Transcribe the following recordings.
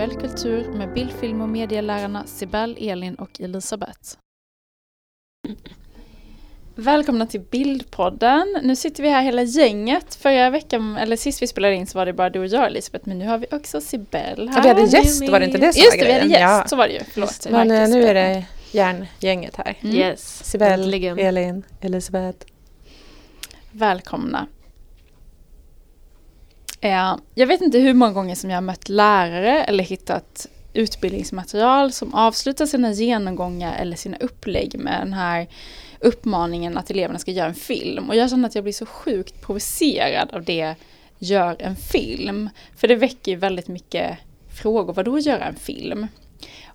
visuell kultur med bildfilm och medielärarna Sibel, Elin och Elisabeth. Välkomna till Bildpodden. Nu sitter vi här hela gänget. Förra veckan, eller sist vi spelade in så var det bara du och jag Elisabeth, men nu har vi också Sibel här. Ja, vi hade gäst, var det inte det som Just var det, vi hade gäst, Ja. så var det ju. Förlåt. jag Men märker eh, nu är det järngänget här. Mm. Yes, Sibel. Elin, Elisabeth. Välkomna. Eh, jag vet inte hur många gånger som jag har mött lärare eller hittat utbildningsmaterial som avslutar sina genomgångar eller sina upplägg med den här uppmaningen att eleverna ska göra en film. Och jag känner att jag blir så sjukt provocerad av det gör en film. För det väcker ju väldigt mycket frågor. Vad då göra en film?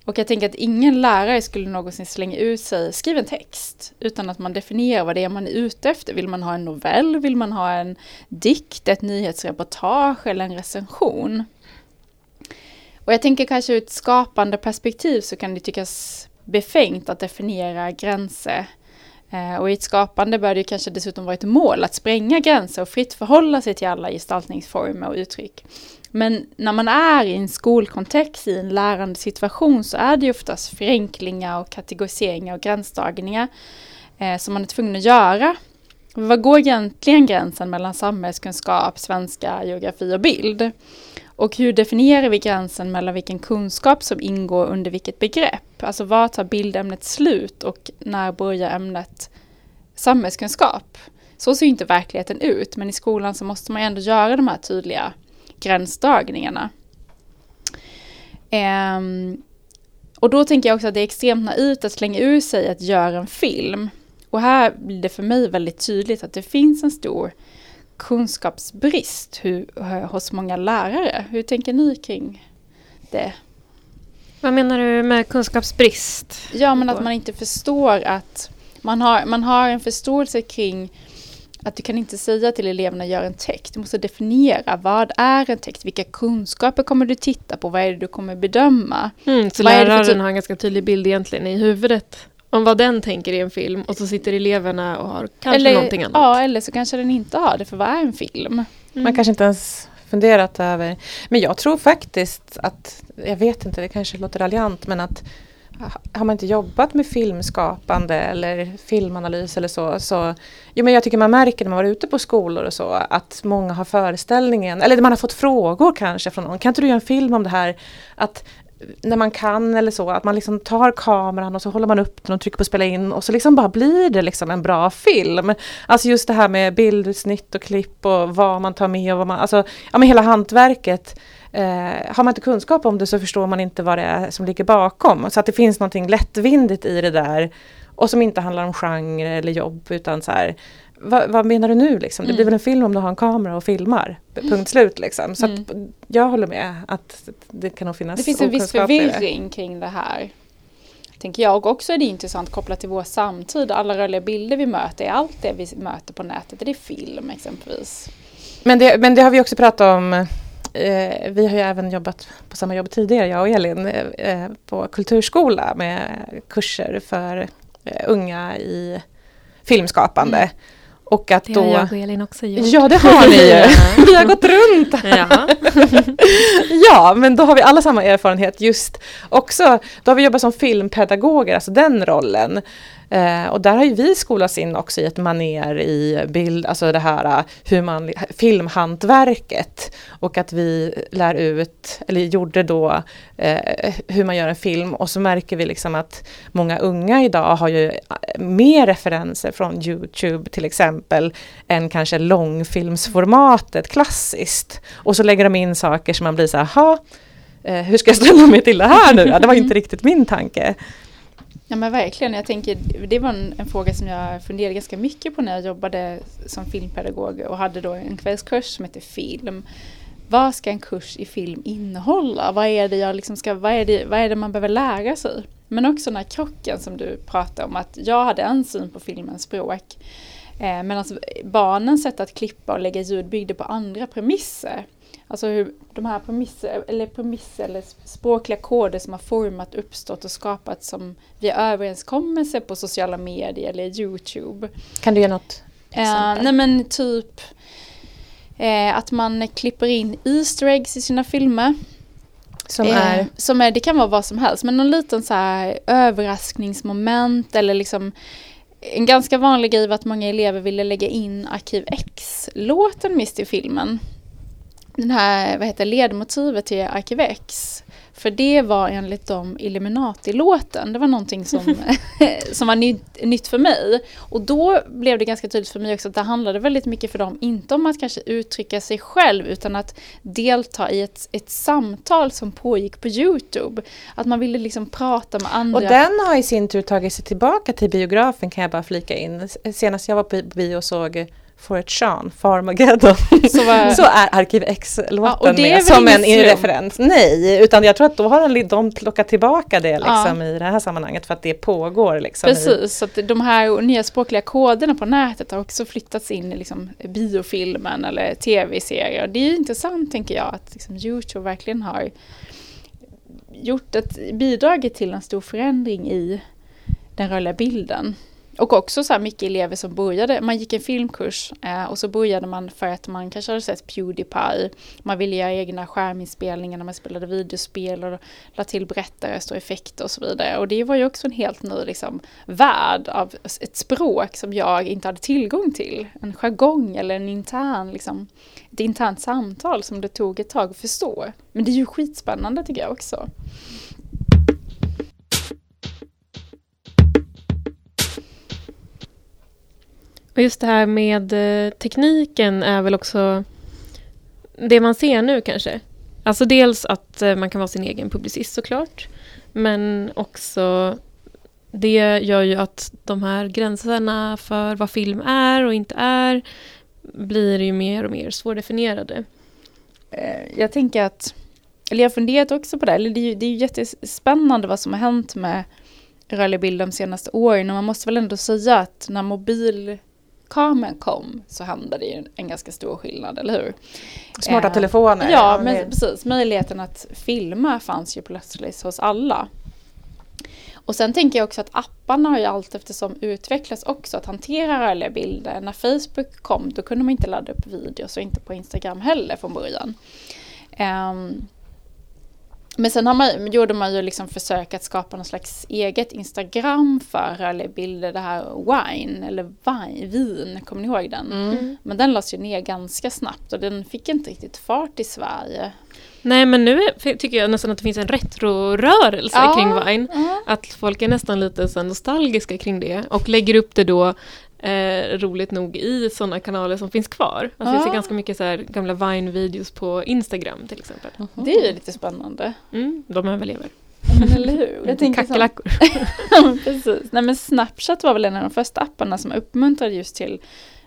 Och jag tänker att ingen lärare skulle någonsin slänga ut sig, skriv en text, utan att man definierar vad det är man är ute efter. Vill man ha en novell? Vill man ha en dikt, ett nyhetsreportage eller en recension? Och jag tänker kanske ur ett skapande perspektiv så kan det tyckas befängt att definiera gränser. Eh, och i ett skapande bör det kanske dessutom vara ett mål att spränga gränser och fritt förhålla sig till alla gestaltningsformer och uttryck. Men när man är i en skolkontext, i en lärande situation, så är det ju oftast förenklingar och kategoriseringar och gränsdragningar eh, som man är tvungen att göra. Vad går egentligen gränsen mellan samhällskunskap, svenska, geografi och bild? Och hur definierar vi gränsen mellan vilken kunskap som ingår under vilket begrepp? Alltså var tar bildämnet slut och när börjar ämnet samhällskunskap? Så ser ju inte verkligheten ut, men i skolan så måste man ju ändå göra de här tydliga gränsdragningarna. Um, och då tänker jag också att det är extremt naivt att slänga ur sig att göra en film. Och här blir det för mig väldigt tydligt att det finns en stor kunskapsbrist hur, hos många lärare. Hur tänker ni kring det? Vad menar du med kunskapsbrist? Ja, men att man inte förstår att man har, man har en förståelse kring att du kan inte säga till eleverna gör en text. Du måste definiera vad är en text? Vilka kunskaper kommer du titta på? Vad är det du kommer bedöma? Mm, så Vad läraren typ- har en ganska tydlig bild egentligen i huvudet om vad den tänker i en film och så sitter eleverna och har kanske eller, någonting annat. Ja, eller så kanske den inte har det. För vad är en film? Mm. Man kanske inte ens funderat över. Men jag tror faktiskt att, jag vet inte, det kanske låter raljant, men att ha- har man inte jobbat med filmskapande eller filmanalys eller så, så jo, men jag tycker man märker när man var ute på skolor och så att många har föreställningen, eller man har fått frågor kanske från någon, kan inte du göra en film om det här? Att när man kan eller så, att man liksom tar kameran och så håller man upp den och trycker på spela in och så liksom bara blir det liksom en bra film. Alltså just det här med bildsnitt och klipp och vad man tar med och vad man, alltså ja men hela hantverket. Eh, har man inte kunskap om det så förstår man inte vad det är som ligger bakom. Så att det finns någonting lättvindigt i det där och som inte handlar om genre eller jobb utan så här vad, vad menar du nu liksom? Det blir Mm. väl en film om du har en kamera och filmar. Punkt slut liksom. Så att jag håller med att det kan nog finnas Det finns en viss det. förvirring kring det här. Tänker jag och också är det intressant kopplat till vår samtid. Alla rörliga bilder vi möter är allt det vi möter på nätet. Det är film exempelvis. Men det, men det har vi också pratat om. Eh, vi har ju även jobbat på samma jobb tidigare, jag och Elin, eh, på kulturskola med kurser för eh, unga i filmskapande. Mm. Och att Det då... har jag och Elin också gjort. Ja, det har ni ju. Vi har gått runt. Ja, men då har vi alla samma erfarenhet just också. Då har vi jobbat som filmpedagoger, alltså den rollen. Eh, och där har ju vi skolats in också i ett maner i bild, alltså det här eh, hur man, filmhantverket. Och att vi lär ut, eller gjorde då, eh, hur man gör en film. Och så märker vi liksom att många unga idag har ju eh, mer referenser från Youtube till exempel än kanske långfilmsformatet klassiskt. Och så lägger de in saker som man blir så här, "Ha, eh, hur ska jag ställa mig till det här nu? Det var inte riktigt min tanke. Ja men verkligen, jag tänker, det var en, en fråga som jag funderade ganska mycket på när jag jobbade som filmpedagog och hade då en kvällskurs som heter film. Vad ska en kurs i film innehålla? Vad är det, jag liksom ska, vad är det, vad är det man behöver lära sig? Men också den här krocken som du pratade om, att jag hade en syn på filmens språk. Eh, Medan alltså, barnens sätt att klippa och lägga ljud byggde på andra premisser. Alltså hur de här premisser, eller premisser eller språkliga koder som har format, uppstått och skapat som via överenskommelser på sociala medier eller Youtube. Kan du ge något Eh, exempel? nej men typ eh, att man klipper in Easter eggs i sina filmer. Som Eh, är... som är, det kan vara vad som helst, men någon liten så här överraskningsmoment eller liksom en ganska vanlig grej var att många elever ville lägga in Arkiv X-låten mitt i filmen. Den här, vad heter ledmotivet till Arkiv X. För det var enligt dem Illuminati-låten. Det var någonting som, som var nytt, nytt för mig. Och då blev det ganska tydligt för mig också att det handlade väldigt mycket för dem, inte om att kanske uttrycka sig själv, utan att delta i ett, ett samtal som pågick på Youtube. Att man ville liksom prata med andra. Och den har i sin tur tagit sig tillbaka till biografen kan jag bara flika in. Senast jag var på bio och såg For it Sean, Farmageddon, Så var- så är Arkiv X-låten är med som en i slump? referens. Nej, utan jag tror att då har de, plockat tillbaka det liksom i det här sammanhanget för att det pågår. Liksom, i, Precis, så att de här nya språkliga koderna på nätet har också flyttats in i liksom biofilmen eller tv-serier. Det är intressant tänker jag att liksom Youtube verkligen har gjort ett, bidragit till en stor förändring i den rörliga bilden. Och också så här mycket elever som började, man gick en filmkurs eh, och så började man för att man kanske hade sett Pewdiepie. Man ville göra egna skärminspelningar när man spelade videospel och la till berättarröst och effekter och så vidare. Och det var ju också en helt ny liksom, värld av ett språk som jag inte hade tillgång till. En jargong eller en intern, liksom, ett internt samtal som det tog ett tag att förstå. Men det är ju skitspännande tycker jag också. Och just det här med eh, tekniken är väl också det man ser nu kanske. Alltså dels att eh, man kan vara sin egen publicist såklart. Men också det gör ju att de här gränserna för vad film är och inte är blir ju mer och mer svårdefinierade. Eh, jag tänker att, eller jag har funderat också på det, eller det är ju, det är ju jättespännande vad som har hänt med rörlig bild de senaste åren och man måste väl ändå säga att när mobil mobilkameran kom så hände det ju en ganska stor skillnad, eller hur? Smarta Eh, telefoner. Ja, det- men precis. Möjligheten att filma fanns ju plötsligt hos alla. Och sen tänker jag också att apparna har ju allt eftersom utvecklats också att hantera rörliga bilder. När Facebook kom då kunde man inte ladda upp videos och inte på Instagram heller från början. Ehm, men sen har man, gjorde man ju liksom försök att skapa någon slags eget Instagram för rörliga bilder. Det här Wine, eller Vine, Vin, kommer ni ihåg den? Mm. Men den lades ju ner ganska snabbt och den fick inte riktigt fart i Sverige. Nej men nu är, tycker jag nästan att det finns en retrorörelse Ja. kring Vine. Ja. Att folk är nästan lite nostalgiska kring det och lägger upp det då eh, roligt nog i sådana kanaler som finns kvar. Alltså Jag ser ganska mycket så här gamla Vine-videos på Instagram till exempel. Det är ju lite spännande. Mm, de överlever. Men eller hur? Jag tänker så- Kackerlackor. Precis. Nej, men Snapchat var väl en av de första apparna som uppmuntrade just till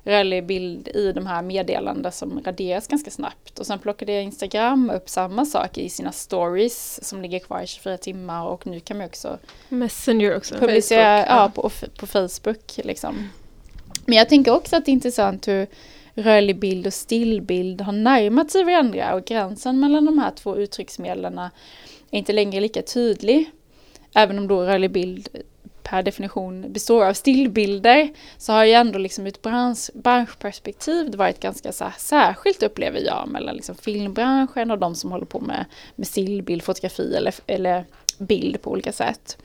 rörlig bild i de här meddelanden som raderas ganska snabbt. Och sen plockade jag Instagram upp samma sak i sina stories som ligger kvar i 24 timmar och nu kan man också Messenger också. publicera Facebook, ja. ja, på, på Facebook. Liksom. Men jag tänker också att det är intressant hur rörlig bild och stillbild har närmat sig varandra och gränsen mellan de här två uttrycksmedlen är inte längre lika tydlig. Även om då rörlig bild per definition består av stillbilder så har ju ändå liksom ur ett bransch, branschperspektiv det varit ganska så här, särskilt upplever jag mellan liksom filmbranschen och de som håller på med, med stillbild, fotografi eller, eller bild på olika sätt.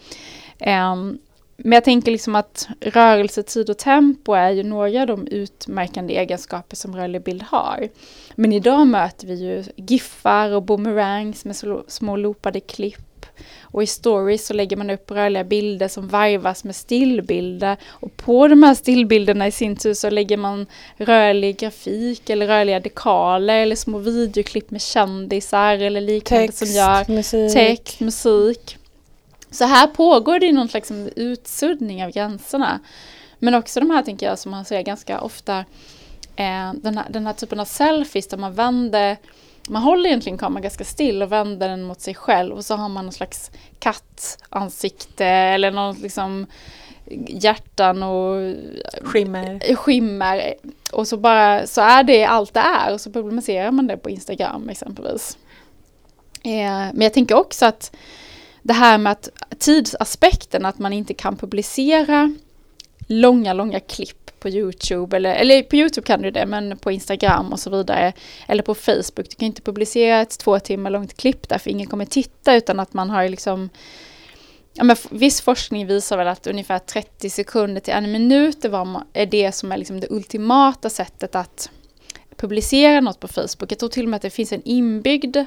Um, men jag tänker liksom att rörelse, tid och tempo är ju några av de utmärkande egenskaper som rörlig bild har. Men idag möter vi ju giffar och boomerangs med små loopade klipp. Och i stories så lägger man upp rörliga bilder som varvas med stillbilder. Och på de här stillbilderna i sin tur så lägger man rörlig grafik eller rörliga dekaler eller små videoklipp med kändisar eller liknande Text, som gör musik. text, musik. Så här pågår det någon slags utsuddning av gränserna. Men också de här tänker jag som man ser ganska ofta, eh, den, här, den här typen av selfies där man vänder, man håller egentligen kameran ganska still och vänder den mot sig själv och så har man någon slags kattansikte eller någon liksom hjärtan och Skimmer. skimmer. Och så bara, så är det allt det är och så publicerar man det på Instagram exempelvis. Eh, men jag tänker också att det här med att tidsaspekten, att man inte kan publicera långa, långa klipp på Youtube. Eller, eller på Youtube kan du det, men på Instagram och så vidare. Eller på Facebook. Du kan inte publicera ett två timmar långt klipp där, för ingen kommer titta, utan att man har liksom Ja, men viss forskning visar väl att ungefär 30 sekunder till en minut är det som är liksom det ultimata sättet att publicera något på Facebook. Jag tror till och med att det finns en inbyggd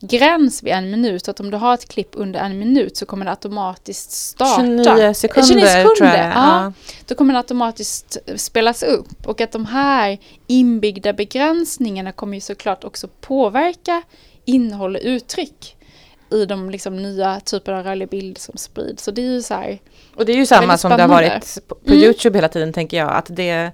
gräns vid en minut. Så att om du har ett klipp under en minut så kommer det automatiskt starta. 29 sekunder, 29 sekunder tror jag. Ja. ja. Då kommer det automatiskt spelas upp. Och att de här inbyggda begränsningarna kommer ju såklart också påverka innehåll och uttryck i de liksom nya typer av rörlig bild som sprids. Så det är ju så här, Och det är ju samma som det har varit på, på mm. Youtube hela tiden tänker jag. Att det,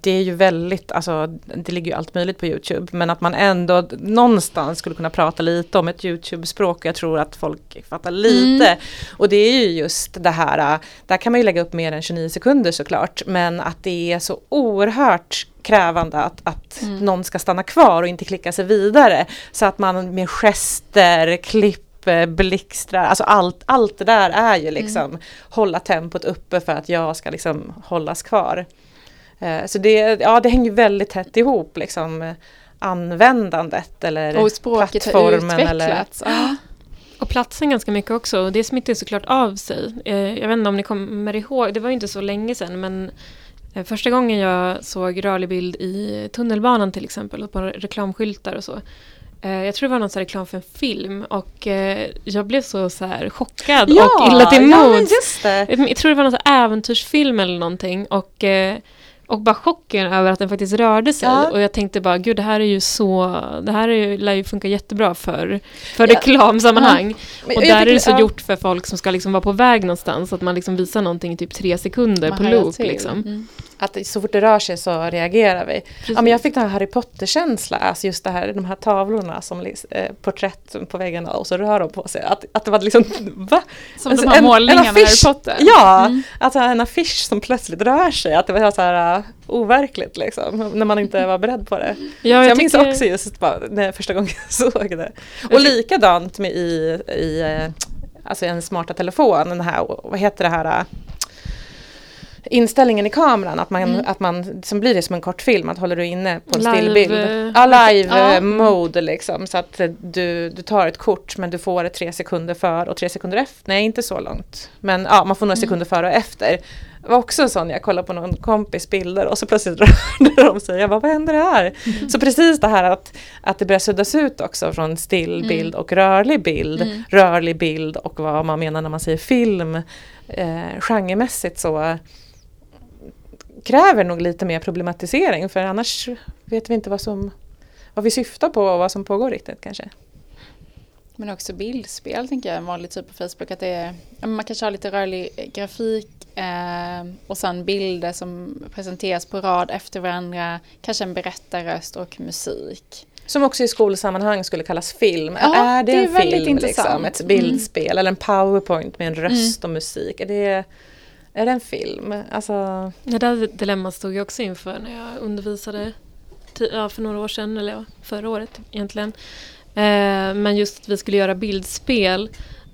det är ju väldigt, alltså det ligger ju allt möjligt på Youtube. Men att man ändå någonstans skulle kunna prata lite om ett Youtube-språk. Jag tror att folk fattar lite. Mm. Och det är ju just det här, där kan man ju lägga upp mer än 29 sekunder såklart. Men att det är så oerhört krävande att, att mm. någon ska stanna kvar och inte klicka sig vidare. Så att man med gester, klipp blixtrar, alltså allt, allt det där är ju liksom mm. hålla tempot uppe för att jag ska liksom hållas kvar. Eh, så det, ja, det hänger väldigt tätt ihop liksom användandet eller och språket plattformen. Har utvecklats. Eller, ja. Och platsen ganska mycket också. Det smittar såklart av sig. Eh, jag vet inte om ni kommer ihåg, det var inte så länge sedan men eh, Första gången jag såg rörlig bild i tunnelbanan till exempel och på reklamskyltar och så. Jag tror det var någon så reklam för en film och jag blev så, så här chockad ja, och illa till mods. Ja, jag tror det var någon så äventyrsfilm eller någonting och och bara chocken över att den faktiskt rörde sig. Ja. Och jag tänkte bara, gud det här är ju så, det här är ju, lär ju funka jättebra för, för ja. reklamsammanhang. Ja. Och där är det så ja. gjort för folk som ska liksom vara på väg någonstans, att man liksom visar någonting i typ tre sekunder man på loop. Liksom. Mm. Att så fort det rör sig så reagerar vi. Ja, men jag fick den här Harry Potter-känsla, alltså just det här, de här tavlorna som eh, porträtt på väggarna och så rör de på sig. Att, att det var liksom, va? Som alltså, de här målningarna med Harry Potter? Ja, mm. alltså en affisch som plötsligt rör sig. Att det var så här uh, overkligt liksom, när man inte var beredd på det. Ja, jag, jag minns också just bara, när första gången jag såg det. Och likadant med i, i uh, alltså en smarta telefon, den här, vad heter det här? Uh, inställningen i kameran, att man, mm. att man som blir det som en kortfilm, att håller du inne på en live, stillbild. Eh, ja, live ja. Eh, mode liksom. Så att du, du tar ett kort men du får det tre sekunder för och tre sekunder efter. Nej, inte så långt. Men ja, man får några mm. sekunder före och efter. Det var också en sån, jag kollade på någon kompis bilder och så plötsligt rörde de sig. Jag bara, vad händer här? Mm. Så precis det här att, att det börjar suddas ut också från stillbild mm. och rörlig bild. Mm. Rörlig bild och vad man menar när man säger film. Eh, genremässigt så kräver nog lite mer problematisering för annars vet vi inte vad, som, vad vi syftar på och vad som pågår riktigt kanske. Men också bildspel tänker jag, en vanlig typ på Facebook. Att det är, man kanske har lite rörlig grafik eh, och sen bilder som presenteras på rad efter varandra. Kanske en berättarröst och musik. Som också i skolsammanhang skulle kallas film. Ja, är det, det är en film, liksom, ett bildspel mm. eller en powerpoint med en röst mm. och musik? Är det är det en film? Alltså... Det där dilemmat stod jag också inför när jag undervisade ja, för några år sedan, eller förra året egentligen. Eh, men just att vi skulle göra bildspel.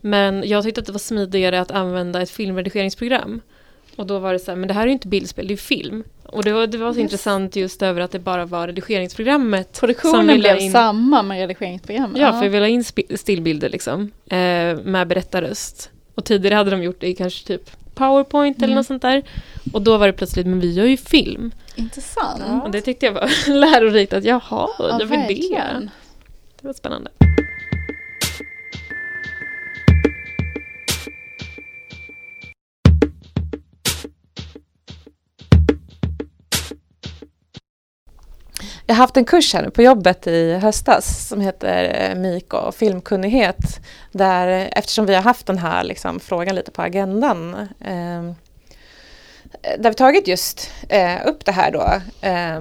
Men jag tyckte att det var smidigare att använda ett filmredigeringsprogram. Och då var det så här, men det här är ju inte bildspel, det är film. Och det var, det var så yes. intressant just över att det bara var redigeringsprogrammet. Produktionen blev in... samma med redigeringsprogrammet. Ja, för vi ville ha in stillbilder liksom. Eh, med berättarröst. Och tidigare hade de gjort det i kanske typ powerpoint mm. eller något sånt där. Och då var det plötsligt, men vi gör ju film. Intressant. Och det tyckte jag var lärorikt att jaha, ja, jag vill det. Det var spännande. Jag har haft en kurs här på jobbet i höstas som heter eh, MIK och filmkunnighet. Där, eftersom vi har haft den här liksom, frågan lite på agendan eh, där vi tagit just eh, upp det här då. Eh,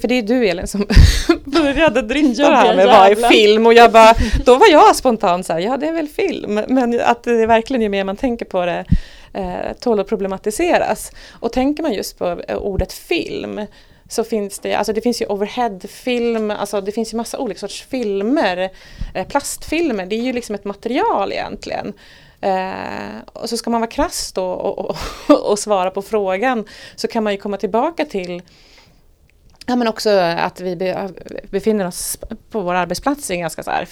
för det är du Elin som började drifta det här med vad är film och jag bara, då var jag spontant så här, ja det är väl film. Men att det verkligen ju mer man tänker på det eh, tål att problematiseras. Och tänker man just på eh, ordet film så finns det, alltså det finns ju overheadfilm, alltså det finns ju massa olika sorts filmer. Eh, plastfilmer, det är ju liksom ett material egentligen. Eh, och så ska man vara krass då och, och, och, svara på frågan så kan man ju komma tillbaka till Ja men också att vi be, befinner oss på vår arbetsplats i en ganska så här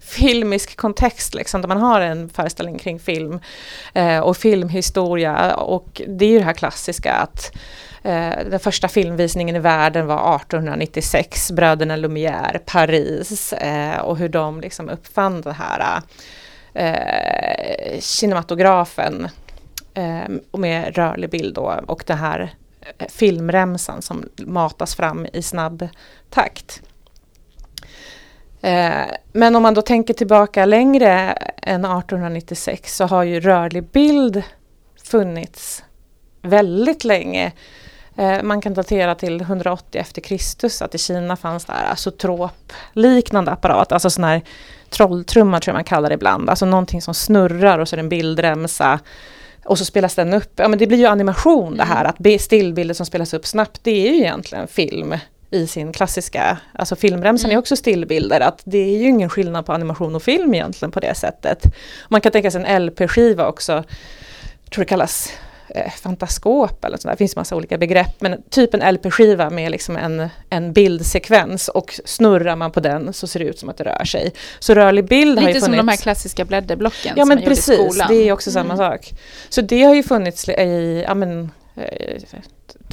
filmisk kontext liksom, där man har en föreställning kring film eh, och filmhistoria och det är ju det här klassiska att Eh, den första filmvisningen i världen var 1896, bröderna Lumière, Paris eh, och hur de liksom uppfann det här eh, kinematografen eh, med rörlig bild då, och den här eh, filmremsan som matas fram i snabb takt. Eh, men om man då tänker tillbaka längre än 1896 så har ju rörlig bild funnits väldigt länge. Eh, man kan datera till 180 efter Kristus att i Kina fanns det här asotrop-liknande apparat, alltså sån här trolltrumma tror jag man kallar det ibland, alltså någonting som snurrar och så är det en bildremsa och så spelas den upp. Ja men det blir ju animation det här, mm. att stillbilder som spelas upp snabbt, det är ju egentligen film i sin klassiska, alltså filmremsan mm. är också stillbilder, att det är ju ingen skillnad på animation och film egentligen på det sättet. Man kan tänka sig en LP-skiva också, tror det kallas eh, fantaskop eller sådär. Det finns massa olika begrepp. Men typ en LP-skiva med liksom en, en bildsekvens och snurrar man på den så ser det ut som att det rör sig. Så rörlig bild Lite har ju funnits. som de här klassiska blädderblocken Ja som men man gjorde i precis, skolan. det är också samma Mm. sak. Så det har ju funnits i ja, men, eh,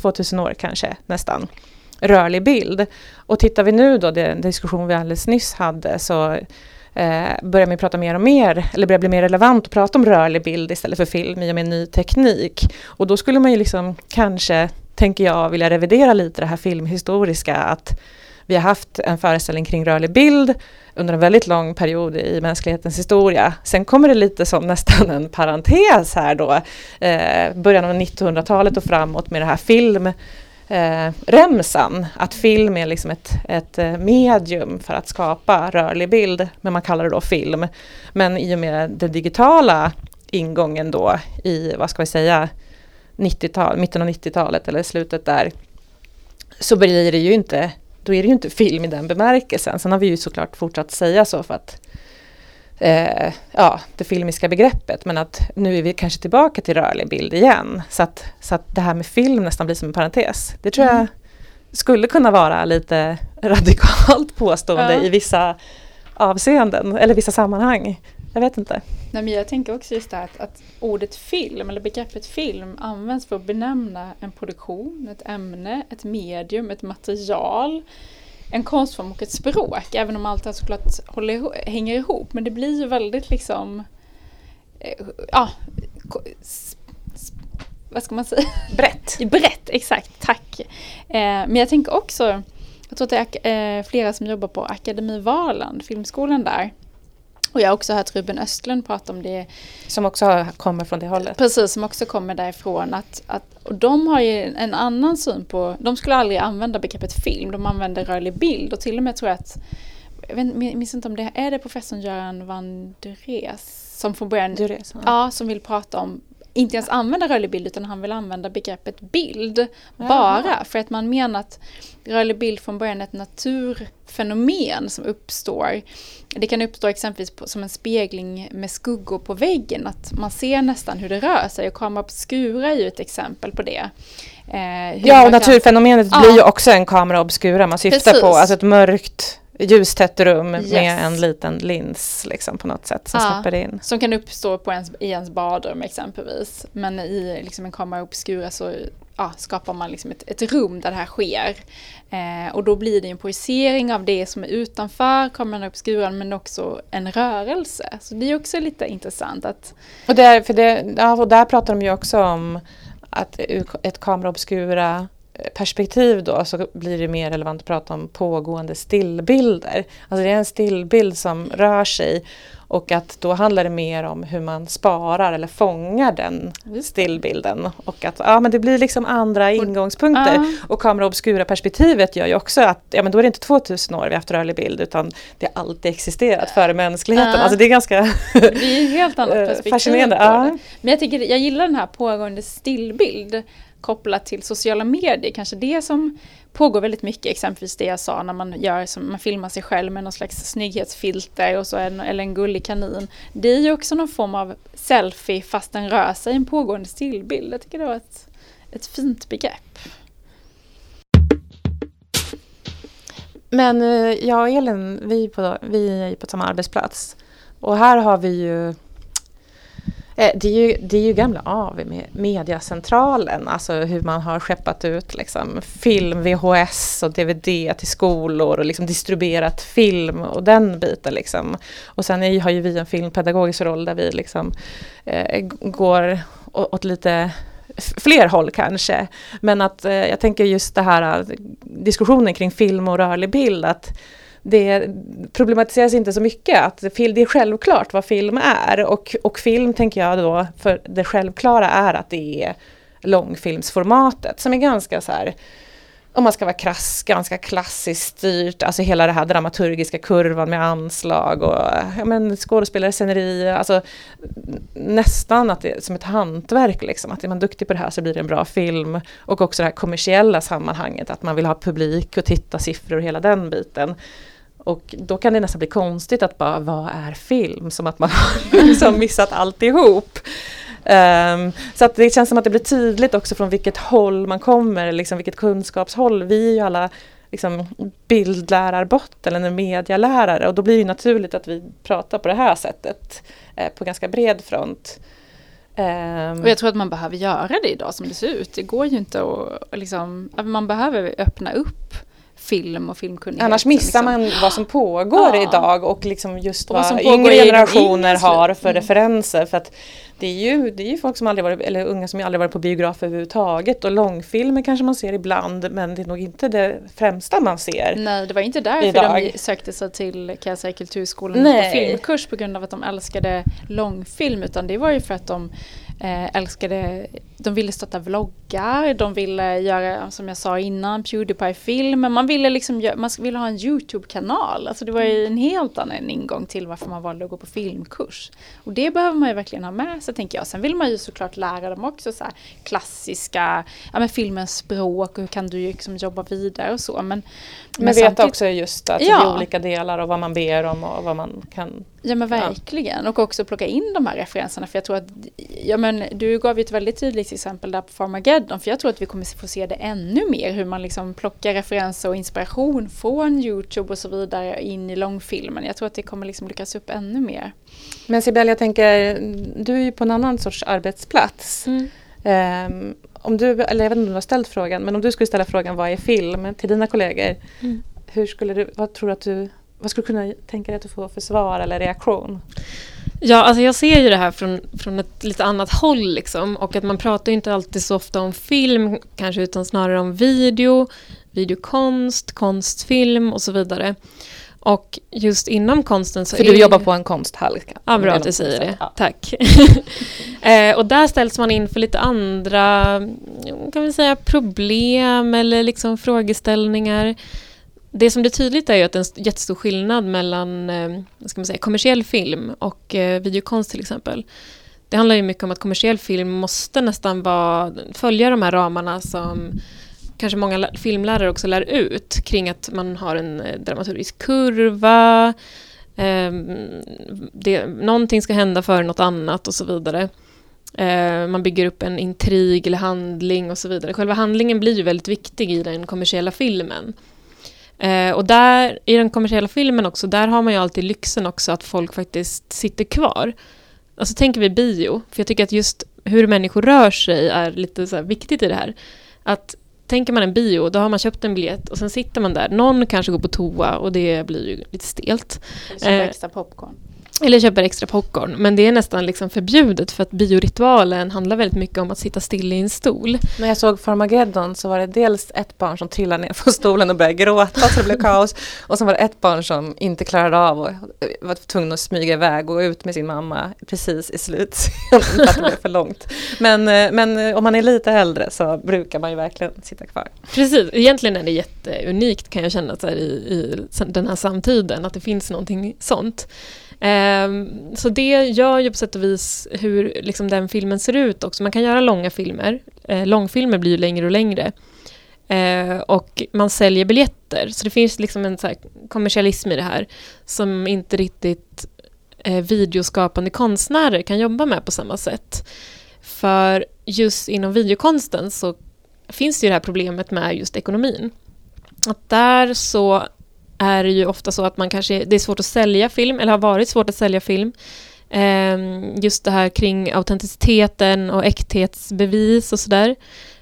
2000 år kanske nästan rörlig bild. Och tittar vi nu då, den diskussion vi alldeles nyss hade, så eh, börjar man prata mer och mer, eller börjar bli mer relevant att prata om rörlig bild istället för film i och med ny teknik. Och då skulle man ju liksom kanske, tänker jag, vilja revidera lite det här filmhistoriska, att vi har haft en föreställning kring rörlig bild under en väldigt lång period i mänsklighetens historia. Sen kommer det lite som nästan en parentes här då, eh, början av 1900-talet och framåt med det här film eh, remsan, att film är liksom ett, ett eh, medium för att skapa rörlig bild, men man kallar det då film. Men i och med den digitala ingången då i, vad ska vi säga, 90-tal, mitten av 90-talet eller slutet där, så blir det ju inte, då är det ju inte film i den bemärkelsen. Sen har vi ju såklart fortsatt säga så för att eh, ja, det filmiska begreppet. Men att nu är vi kanske tillbaka till rörlig bild igen. Så att, så att det här med film nästan blir som en parentes. Det tror Mm. jag skulle kunna vara lite radikalt påstående Ja. i vissa avseenden eller vissa sammanhang. Jag vet inte. Nej, men jag tänker också just det här att, att ordet film eller begreppet film används för att benämna en produktion, ett ämne, ett medium, ett material, en konstform och ett språk. Även om allt det här såklart håller, hänger ihop. Men det blir ju väldigt liksom, eh, ja, vad ska man säga? Brett. Brett, exakt, tack. Eh, men jag tänker också, jag tror att det är eh, flera som jobbar på Akademi Valand, filmskolan där. Och jag har också hört Ruben Östlund prata om det Som också kommer från det hållet. Precis, som också kommer därifrån. Att, att, och de har ju en annan syn på, de skulle aldrig använda begreppet film, de använder rörlig bild och till och med tror jag att, jag vet, minns inte om det är det professorn Göran van Dures som från början, Du reser. ja, som vill prata om, inte ens använda rörlig bild utan han vill använda begreppet bild bara för att man menar att rörlig bild från början är ett naturfenomen som uppstår. Det kan uppstå exempelvis på, som en spegling med skuggor på väggen, att man ser nästan hur det rör sig och kamera obscura är ju ett exempel på det. Eh, Ja, och kan- naturfenomenet Ja. blir ju också en kamera obscura man syftar Precis. på. Alltså ett mörkt, ljustätt rum Yes. med en liten lins liksom, på något sätt som Ja. släpper in. Som kan uppstå på ens, i ens badrum exempelvis. Men i liksom en kamera obscura så ja, skapar man liksom ett, ett rum där det här sker. Eh, och då blir det en projicering av det som är utanför kameran obscura men också en rörelse. Så det är också lite intressant att Och, där, för det, ja, och där pratar de ju också om att ett kamera obscura perspektiv då så blir det mer relevant att prata om pågående stillbilder. Alltså det är en stillbild som rör sig och att då handlar det mer om hur man sparar eller fångar den stillbilden. Och att ja, men det blir liksom andra ingångspunkter. Och kamera obscura perspektivet gör ju också att ja, men då är det inte 2000 år vi haft rörlig bild utan det har alltid existerat före mänskligheten. Alltså det är ganska det är helt annat Eh, perspektiv fascinerande, det. Men jag tycker jag gillar den här pågående stillbild kopplat till sociala medier, kanske det som pågår väldigt mycket, exempelvis det jag sa när man gör som man filmar sig själv med någon slags snygghetsfilter och så en, eller en gullig kanin. Det är ju också någon form av selfie fast den rör sig i en pågående stillbild. Jag tycker det var ett, ett fint begrepp. Men eh, jag och Elin, vi, på, vi är ju på samma arbetsplats. Och här har vi ju Eh, det är, ju, det är ju gamla AV med Mediacentralen, alltså hur man har skeppat ut liksom film, VHS och DVD till skolor och liksom distribuerat film och den biten. Liksom. Och sen är, har ju vi en filmpedagogisk roll där vi liksom, eh, går åt lite fler håll kanske. Men att eh, jag tänker just det här eh, diskussionen kring film och rörlig bild att det problematiseras inte så mycket att det är självklart vad film är och, och film tänker jag då, för det självklara är att det är långfilmsformatet som är ganska så här om man ska vara krass, ganska klassiskt styrt, alltså hela det här dramaturgiska kurvan med anslag och ja, men skådespelare, sceneri, alltså nästan att det är som ett hantverk liksom, att är man duktig på det här så blir det en bra film. Och också det här kommersiella sammanhanget, att man vill ha publik och titta siffror och hela den biten. Och då kan det nästan bli konstigt att bara, vad är film? Som att man har liksom missat alltihop. Um, så att det känns som att det blir tydligt också från vilket håll man kommer, liksom vilket kunskapshåll. Vi är ju alla liksom, bildlärarbotten eller medialärare och då blir det naturligt att vi pratar på det här sättet eh, på ganska bred front. Um, och jag tror att man behöver göra det idag som det ser ut. Det går ju inte att liksom, man behöver öppna upp film och filmkunnighet. Annars missar liksom. man vad som pågår ja. idag och liksom just och vad, vad yngre generationer har för mm. referenser. För att det är, ju, det är ju folk som aldrig varit, eller unga som aldrig varit på biograf överhuvudtaget och långfilmer kanske man ser ibland men det är nog inte det främsta man ser. Nej, det var inte därför idag. de sökte sig till kan jag säga, Kulturskolan Nej. på filmkurs på grund av att de älskade långfilm utan det var ju för att de eh, älskade, de ville starta vloggar, de ville göra, som jag sa innan, Pewdiepie-film, man ville liksom, man ville ha en YouTube-kanal. Alltså det var ju en helt annan ingång till varför man valde att gå på filmkurs. Och det behöver man ju verkligen ha med sig tänker jag. Sen vill man ju såklart lära dem också så klassiska, ja men filmens språk och hur kan du liksom jobba vidare och så. Men, men, men veta också just att ja. det är olika delar och vad man ber om och vad man kan Ja men verkligen. Ja. Och också plocka in de här referenserna. För jag tror att, ja men du gav ju ett väldigt tydligt exempel där på Farmageddon. För jag tror att vi kommer få se det ännu mer. Hur man liksom plockar referenser och inspiration från YouTube och så vidare in i långfilmen. Jag tror att det kommer liksom lyckas upp ännu mer. Men Sibel, jag tänker, du är ju på en annan sorts arbetsplats. Mm. Um, om du, eller jag vet inte om du har ställt frågan, men om du skulle ställa frågan vad är film till dina kollegor. Mm. Hur skulle du, vad tror du att du vad skulle du kunna tänka dig att du får för svar eller reaktion? Ja, alltså jag ser ju det här från, från ett lite annat håll liksom. Och att man pratar inte alltid så ofta om film, kanske utan snarare om video, videokonst, konstfilm och så vidare. Och just inom konsten så För du jobbar på en konsthall? Ja, bra att du säger det. Ja. Tack. eh, och där ställs man in för lite andra kan vi säga, problem eller liksom frågeställningar det som blir tydligt är ju att det är en jättestor skillnad mellan eh, ska man säga, kommersiell film och eh, videokonst till exempel. Det handlar ju mycket om att kommersiell film måste nästan vara, följa de här ramarna som kanske många filmlärare också lär ut kring att man har en eh, dramaturgisk kurva, eh, det, någonting ska hända före något annat och så vidare. Eh, man bygger upp en intrig eller handling och så vidare. Själva handlingen blir ju väldigt viktig i den kommersiella filmen. Eh, och där, i den kommersiella filmen också, där har man ju alltid lyxen också att folk faktiskt sitter kvar. Alltså tänker vi bio, för jag tycker att just hur människor rör sig är lite så viktigt i det här. Att tänker man en bio, då har man köpt en biljett och sen sitter man där. Någon kanske går på toa och det blir ju lite stelt. Eller eh, extra popcorn. Eller köper extra popcorn. Men det är nästan liksom förbjudet för att bioritualen handlar väldigt mycket om att sitta still i en stol. När jag såg Farmageddon så var det dels ett barn som trillade ner från stolen och började gråta så det blev kaos. Och så var det ett barn som inte klarade av och var tvungen att smyga iväg och ut med sin mamma precis i för att det blev för långt. Men, eh, men eh, om man är lite äldre så brukar man ju verkligen sitta kvar. Precis, egentligen är det jätteunikt kan jag känna så i, i den här samtiden att det finns någonting sånt. Ehm, så det gör ju på sätt och vis hur liksom, den filmen ser ut också. Man kan göra långa filmer, eh, långfilmer blir ju längre och längre. Eh, och man säljer biljetter, så det finns liksom en så kommersialism i det här som inte riktigt eh, videoskapande konstnärer kan jobba med på samma sätt. För just inom videokonsten så finns det ju det här problemet med just ekonomin. Att där så är det ju ofta så att man kanske, det är svårt att sälja film, eller har varit svårt att sälja film. Ehm, just det här kring autenticiteten och äkthetsbevis och sådär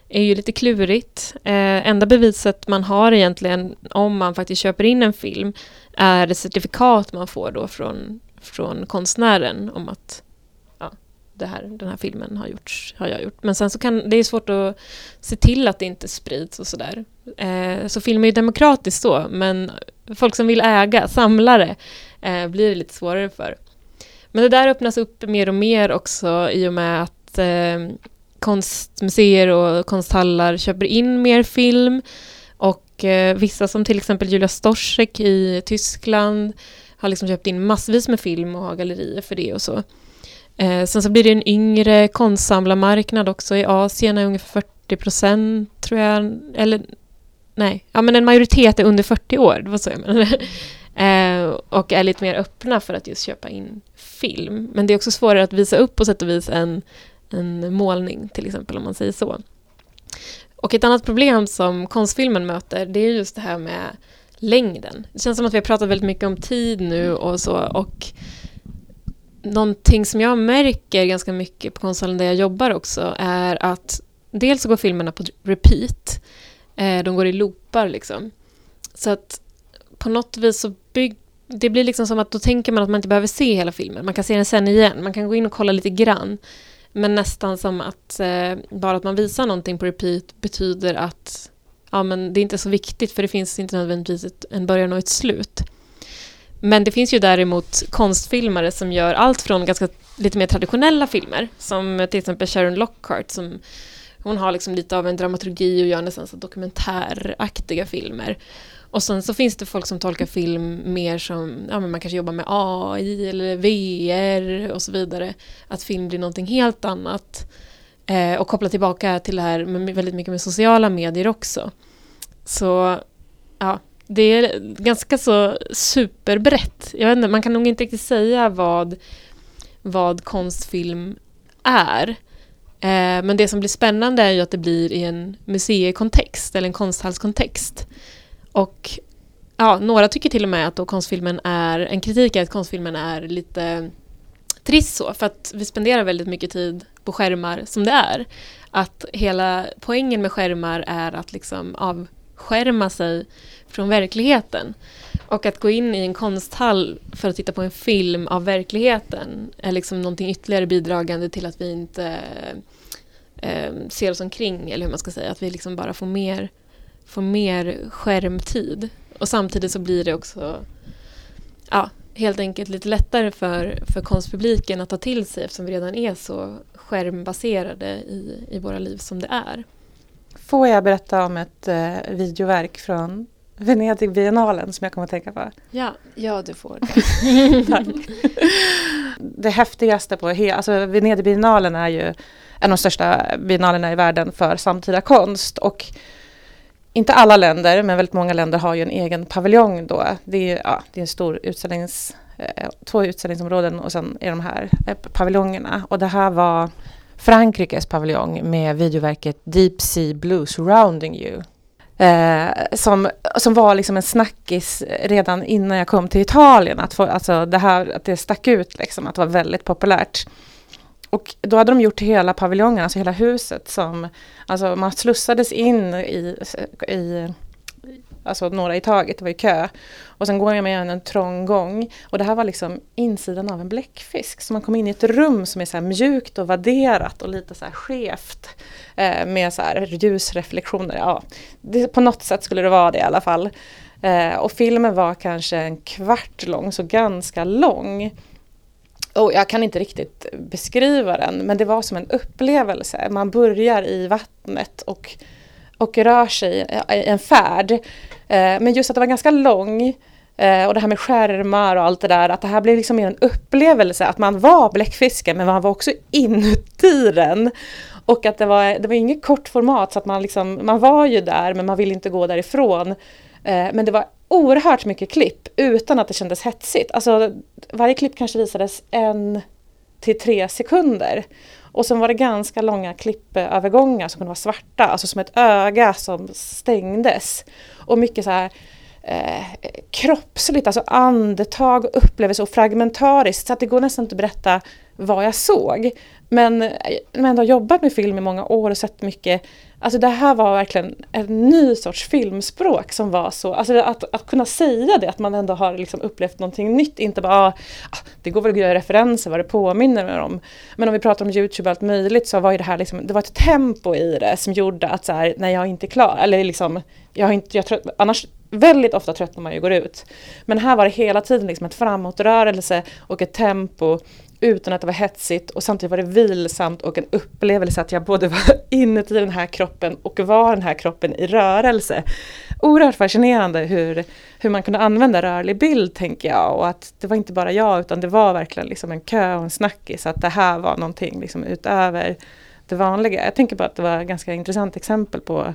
är ju lite klurigt. Eh, enda beviset man har egentligen om man faktiskt köper in en film är det certifikat man får då från, från konstnären om att ja, det här, den här filmen har, gjorts, har jag gjort. Men sen så kan det är svårt att se till att det inte sprids och sådär. Eh, så film är ju demokratiskt då, men folk som vill äga, samlare, eh, blir det lite svårare för. Men det där öppnas upp mer och mer också i och med att eh, konstmuseer och konsthallar köper in mer film. Och eh, vissa som till exempel Julia Storsek i Tyskland har liksom köpt in massvis med film och har gallerier för det och så. Eh, sen så blir det en yngre konstsamlarmarknad också i Asien, är ungefär 40 procent tror jag, eller nej, ja men en majoritet är under 40 år, det var så jag menade. Eh, och är lite mer öppna för att just köpa in film. Men det är också svårare att visa upp på sätt och vis än en målning till exempel om man säger så. Och ett annat problem som konstfilmen möter det är just det här med längden. Det känns som att vi har pratat väldigt mycket om tid nu och så och någonting som jag märker ganska mycket på konsthallen där jag jobbar också är att dels så går filmerna på repeat. Eh, de går i loopar liksom. Så att på något vis så bygg... det blir liksom som att då tänker man att man inte behöver se hela filmen. Man kan se den sen igen. Man kan gå in och kolla lite grann. Men nästan som att eh, bara att man visar någonting på repeat betyder att ja, men det är inte så viktigt för det finns inte nödvändigtvis ett, en början och ett slut. Men det finns ju däremot konstfilmare som gör allt från ganska lite mer traditionella filmer som till exempel Sharon Lockhart som hon har liksom lite av en dramaturgi och gör nästan så dokumentäraktiga filmer. Och sen så finns det folk som tolkar film mer som, ja men man kanske jobbar med AI eller VR och så vidare. Att film blir någonting helt annat. Eh, och koppla tillbaka till det här med väldigt mycket med sociala medier också. Så ja, det är ganska så superbrett. Jag vet inte, man kan nog inte riktigt säga vad, vad konstfilm är. Eh, men det som blir spännande är ju att det blir i en museikontext eller en konsthallskontext. Och ja, några tycker till och med att då konstfilmen är, en kritik är att konstfilmen är lite trist så, för att vi spenderar väldigt mycket tid på skärmar som det är. Att hela poängen med skärmar är att liksom avskärma sig från verkligheten. Och att gå in i en konsthall för att titta på en film av verkligheten är liksom någonting ytterligare bidragande till att vi inte eh, ser oss omkring, eller hur man ska säga, att vi liksom bara får mer får mer skärmtid. Och samtidigt så blir det också ja, helt enkelt lite lättare för, för konstpubliken att ta till sig eftersom vi redan är så skärmbaserade i, i våra liv som det är. Får jag berätta om ett eh, videoverk från Venedigbiennalen som jag kommer att tänka på? Ja, ja du får. Tack. Det häftigaste på hela, alltså Venedigbiennalen är ju en av de största biennalerna i världen för samtida konst och inte alla länder, men väldigt många länder har ju en egen paviljong då. Det är, ja, det är en stor utställnings, eh, två utställningsområden och sen är de här eh, paviljongerna. Och det här var Frankrikes paviljong med videoverket Deep Sea Blue Surrounding You. Eh, som, som var liksom en snackis redan innan jag kom till Italien. Att, få, alltså det här, att det stack ut, liksom, att det var väldigt populärt. Och då hade de gjort hela paviljongen, alltså hela huset som, alltså man slussades in i, i alltså några i taget, det var ju kö. Och sen går jag med en trång gång. Och det här var liksom insidan av en bläckfisk. Så man kom in i ett rum som är så mjukt och vadderat och lite så här skevt. Eh, med så här ljusreflektioner. Ja, det, på något sätt skulle det vara det i alla fall. Eh, och filmen var kanske en kvart lång, så ganska lång. Och jag kan inte riktigt beskriva den men det var som en upplevelse. Man börjar i vattnet och, och rör sig i en färd. Eh, men just att det var ganska lång eh, och det här med skärmar och allt det där, att det här blev liksom mer en upplevelse, att man var bläckfisken men man var också inuti den. Och att det var, det var inget kort format så att man liksom, man var ju där men man ville inte gå därifrån. Eh, men det var oerhört mycket klipp utan att det kändes hetsigt. Alltså varje klipp kanske visades en till tre sekunder. Och sen var det ganska långa klippövergångar som kunde vara svarta, alltså som ett öga som stängdes. Och mycket så här eh, kroppsligt, alltså andetag och upplevelse och fragmentariskt. Så att det går nästan inte att berätta vad jag såg. Men eh, jag har ändå jobbat med film i många år och sett mycket. Alltså det här var verkligen en ny sorts filmspråk som var så, alltså att, att kunna säga det, att man ändå har liksom upplevt någonting nytt, inte bara ah, ah, det går väl att göra referenser vad det påminner mig om. Men om vi pratar om Youtube och allt möjligt så var ju det här liksom, det var ett tempo i det som gjorde att så här, när jag är inte klar, eller liksom, jag har inte, jag trött, annars väldigt ofta tröttnar man ju går ut. Men här var det hela tiden liksom ett framåtrörelse och ett tempo utan att det var hetsigt och samtidigt var det vilsamt och en upplevelse att jag både var inuti den här kroppen och var den här kroppen i rörelse. Oerhört fascinerande hur, hur man kunde använda rörlig bild tänker jag och att det var inte bara jag utan det var verkligen liksom en kö och en snackis att det här var någonting liksom utöver det vanliga. Jag tänker på att det var ett ganska intressant exempel på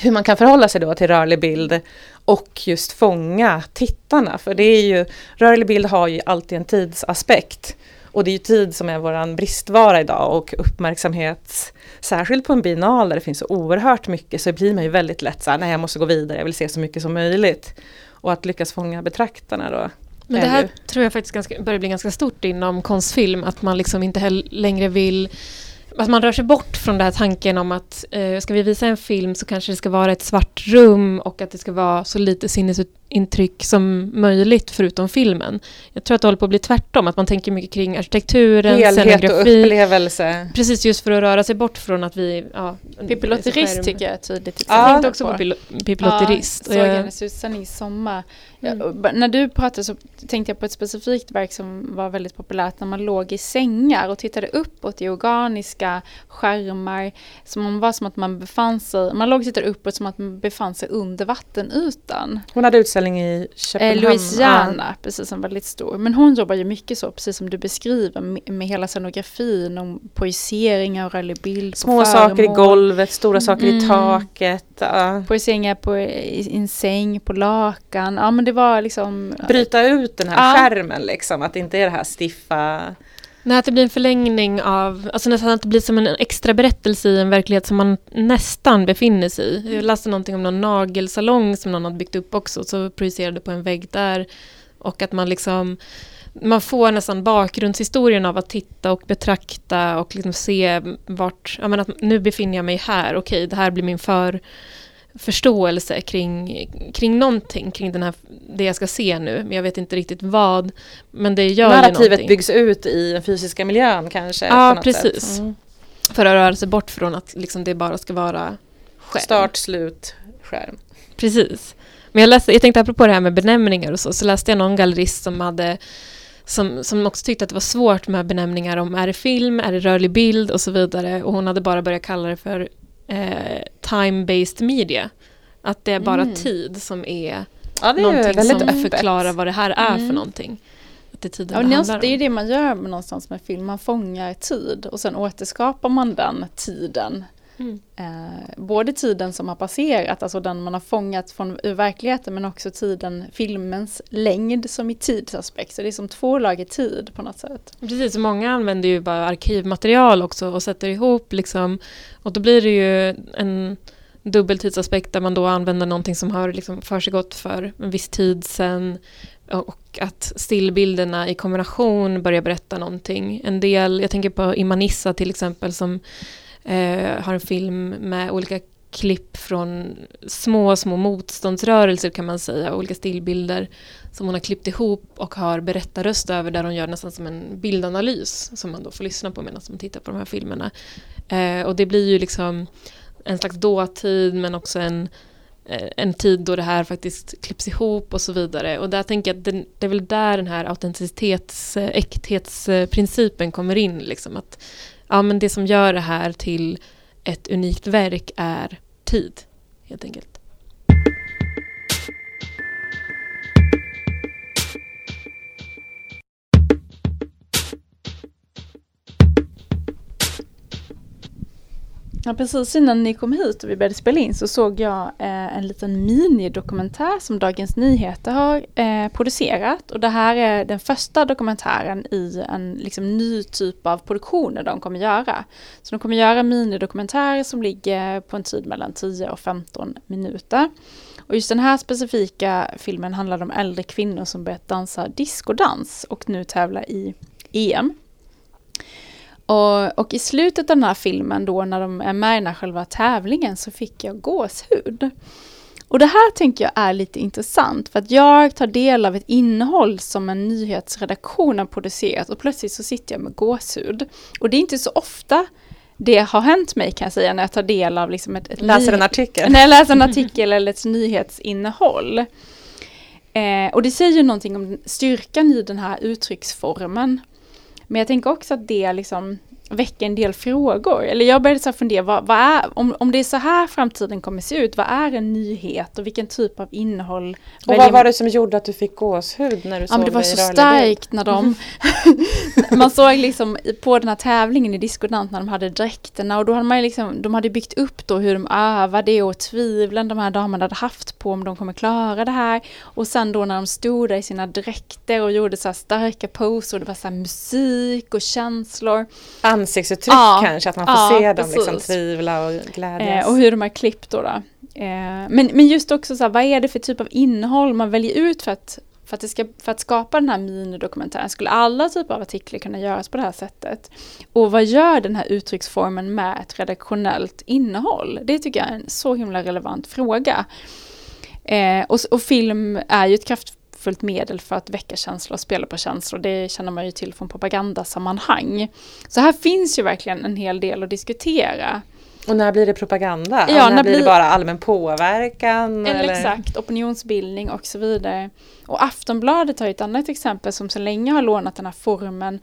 hur man kan förhålla sig då till rörlig bild och just fånga tittarna. För det är ju, rörlig bild har ju alltid en tidsaspekt. Och det är ju tid som är våran bristvara idag och uppmärksamhet, särskilt på en biennal där det finns så oerhört mycket, så blir man ju väldigt lätt så här, nej jag måste gå vidare, jag vill se så mycket som möjligt. Och att lyckas fånga betraktarna då. Men det här ju... tror jag faktiskt ganska, börjar bli ganska stort inom konstfilm, att man liksom inte längre vill att man rör sig bort från den här tanken om att eh, ska vi visa en film så kanske det ska vara ett svart rum och att det ska vara så lite sinnesintryck som möjligt förutom filmen. Jag tror att det håller på att bli tvärtom, att man tänker mycket kring arkitekturen, Helhet scenografi. och upplevelse. Precis, just för att röra sig bort från att vi... Ja, Pippi tycker jag är tydligt. Ja, jag tänkte också på Pippi Lotterist. Ja, såg hennes utställning i sommar. Mm. Ja, när du pratade så tänkte jag på ett specifikt verk som var väldigt populärt när man låg i sängar och tittade uppåt i organiska skärmar. Som man var som att man befann sig, man låg och tittade uppåt som att man befann sig under vattenytan. Hon hade utställning i Köpenhamn. Eh, Louisiana, ah. precis, som var väldigt stor. Men hon jobbar ju mycket så, precis som du beskriver, med, med hela scenografin och projiceringar och rörlig bild. Små saker i golvet, stora saker mm. i taket. Uh. Projiceringar på, en säng, på lakan. Ja, men det var liksom... Bryta ut den här ja. skärmen liksom, att det inte är det här stiffa... Nej, att det blir en förlängning av, alltså nästan att det blir som en extra berättelse i en verklighet som man nästan befinner sig i. Jag läste någonting om någon nagelsalong som någon hade byggt upp också, så projicerade på en vägg där. Och att man liksom, man får nästan bakgrundshistorien av att titta och betrakta och liksom se vart, ja men att nu befinner jag mig här, okej, det här blir min för förståelse kring, kring någonting, kring den här, det jag ska se nu. Men jag vet inte riktigt vad. Men det gör Narrativet byggs ut i den fysiska miljön kanske? Ja, precis. Mm. För att röra sig bort från att liksom det bara ska vara skärm. Start, slut, skärm. Precis. Men jag, läste, jag tänkte apropå det här med benämningar och så, så läste jag någon gallerist som hade som, som också tyckte att det var svårt med benämningar om är det film, är det rörlig bild och så vidare. Och hon hade bara börjat kalla det för eh, time-based media. Att det är bara mm. tid som är, ja, är någonting som öppet. förklarar vad det här är mm. för någonting. Att det är tiden ja, det, handlar det är det man gör någonstans med film, man fångar tid och sen återskapar man den tiden. Mm. Eh, både tiden som har passerat, alltså den man har fångat från ur verkligheten, men också tiden, filmens längd som i tidsaspekt. Så det är som två lager tid på något sätt. Precis, många använder ju bara arkivmaterial också och sätter ihop liksom, och då blir det ju en dubbel tidsaspekt där man då använder någonting som har liksom försiggått för en viss tid sedan och att stillbilderna i kombination börjar berätta någonting. En del, jag tänker på Imanissa till exempel som eh, har en film med olika klipp från små, små motståndsrörelser kan man säga, olika stillbilder som hon har klippt ihop och har berättarröst över där hon gör nästan som en bildanalys som man då får lyssna på medan man tittar på de här filmerna. Eh, och det blir ju liksom en slags dåtid men också en, eh, en tid då det här faktiskt klipps ihop och så vidare. Och där tänker jag att det, det är väl där den här autenticitets, äkthetsprincipen kommer in. Liksom, att ja, men det som gör det här till ett unikt verk är tid, helt enkelt. Ja, precis innan ni kom hit och vi började spela in så såg jag eh, en liten minidokumentär som Dagens Nyheter har eh, producerat. Och det här är den första dokumentären i en liksom, ny typ av produktioner de kommer göra. Så de kommer göra minidokumentärer som ligger på en tid mellan 10 och 15 minuter. Och just den här specifika filmen handlar om äldre kvinnor som börjat dansa diskodans och nu tävlar i EM. Och, och, i slutet av den här filmen då när de är med i den här själva tävlingen så fick jag gåshud. Och det här tänker jag är lite intressant för att jag tar del av ett innehåll som en nyhetsredaktion har producerat och plötsligt så sitter jag med gåshud. Och det är inte så ofta det har hänt mig kan jag säga när jag tar del av liksom ett, ett Läser en artikel? När jag läser en artikel eller ett nyhetsinnehåll. Eh, och det säger ju någonting om styrkan i den här uttrycksformen. Men jag tänker också att det liksom väcker en del frågor. Eller jag började så fundera, vad, vad, är, om, om det är så här framtiden kommer se ut, vad är en nyhet och vilken typ av innehåll? Och vad var det som gjorde att du fick gåshud när du ja, såg det var så starkt när de... man såg liksom på den här tävlingen i diskodans när de hade dräkterna och då hade man liksom, de hade byggt upp då hur de övade och tvivlen de här damerna hade haft på om de kommer klara det här. Och sen då när de stod där i sina dräkter och gjorde så starka poser och det var så musik och känslor ansiktsuttryck ja, kanske, att man får ja, se dem liksom tvivla och glädjas. Eh, och hur de har klippt då. då. Eh, men, men just också så här, vad är det för typ av innehåll man väljer ut för att, för att, det ska, för att skapa den här minidokumentären? Skulle alla typer av artiklar kunna göras på det här sättet? Och vad gör den här uttrycksformen med ett redaktionellt innehåll? Det tycker jag är en så himla relevant fråga. Eh, och, och, film är ju ett kraft, kraftfullt medel för att väcka känslor och spela på känslor. Det känner man ju till från propagandasammanhang. Så här finns ju verkligen en hel del att diskutera. Och när blir det propaganda? Ja, när, när blir det bara allmän påverkan? Eller, eller, exakt, opinionsbildning och så vidare. Och Aftonbladet har ju ett annat exempel som så länge har lånat den här formen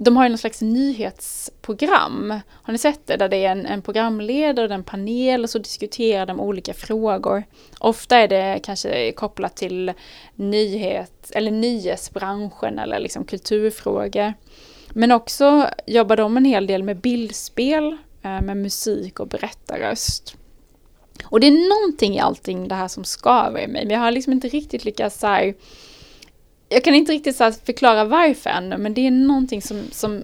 de har ju någon slags nyhetsprogram. Har ni sett det? Där det är en, en programledare och en panel och så diskuterar de olika frågor. Ofta är det kanske kopplat till nyhet eller nyhetsbranschen eller liksom kulturfrågor. Men också jobbar de en hel del med bildspel, eh, med musik och berättarröst. Och det är någonting i allting det här som skaver i mig, men jag har liksom inte riktigt lyckats så här, jag kan inte riktigt så förklara varför ännu, men det är någonting som, som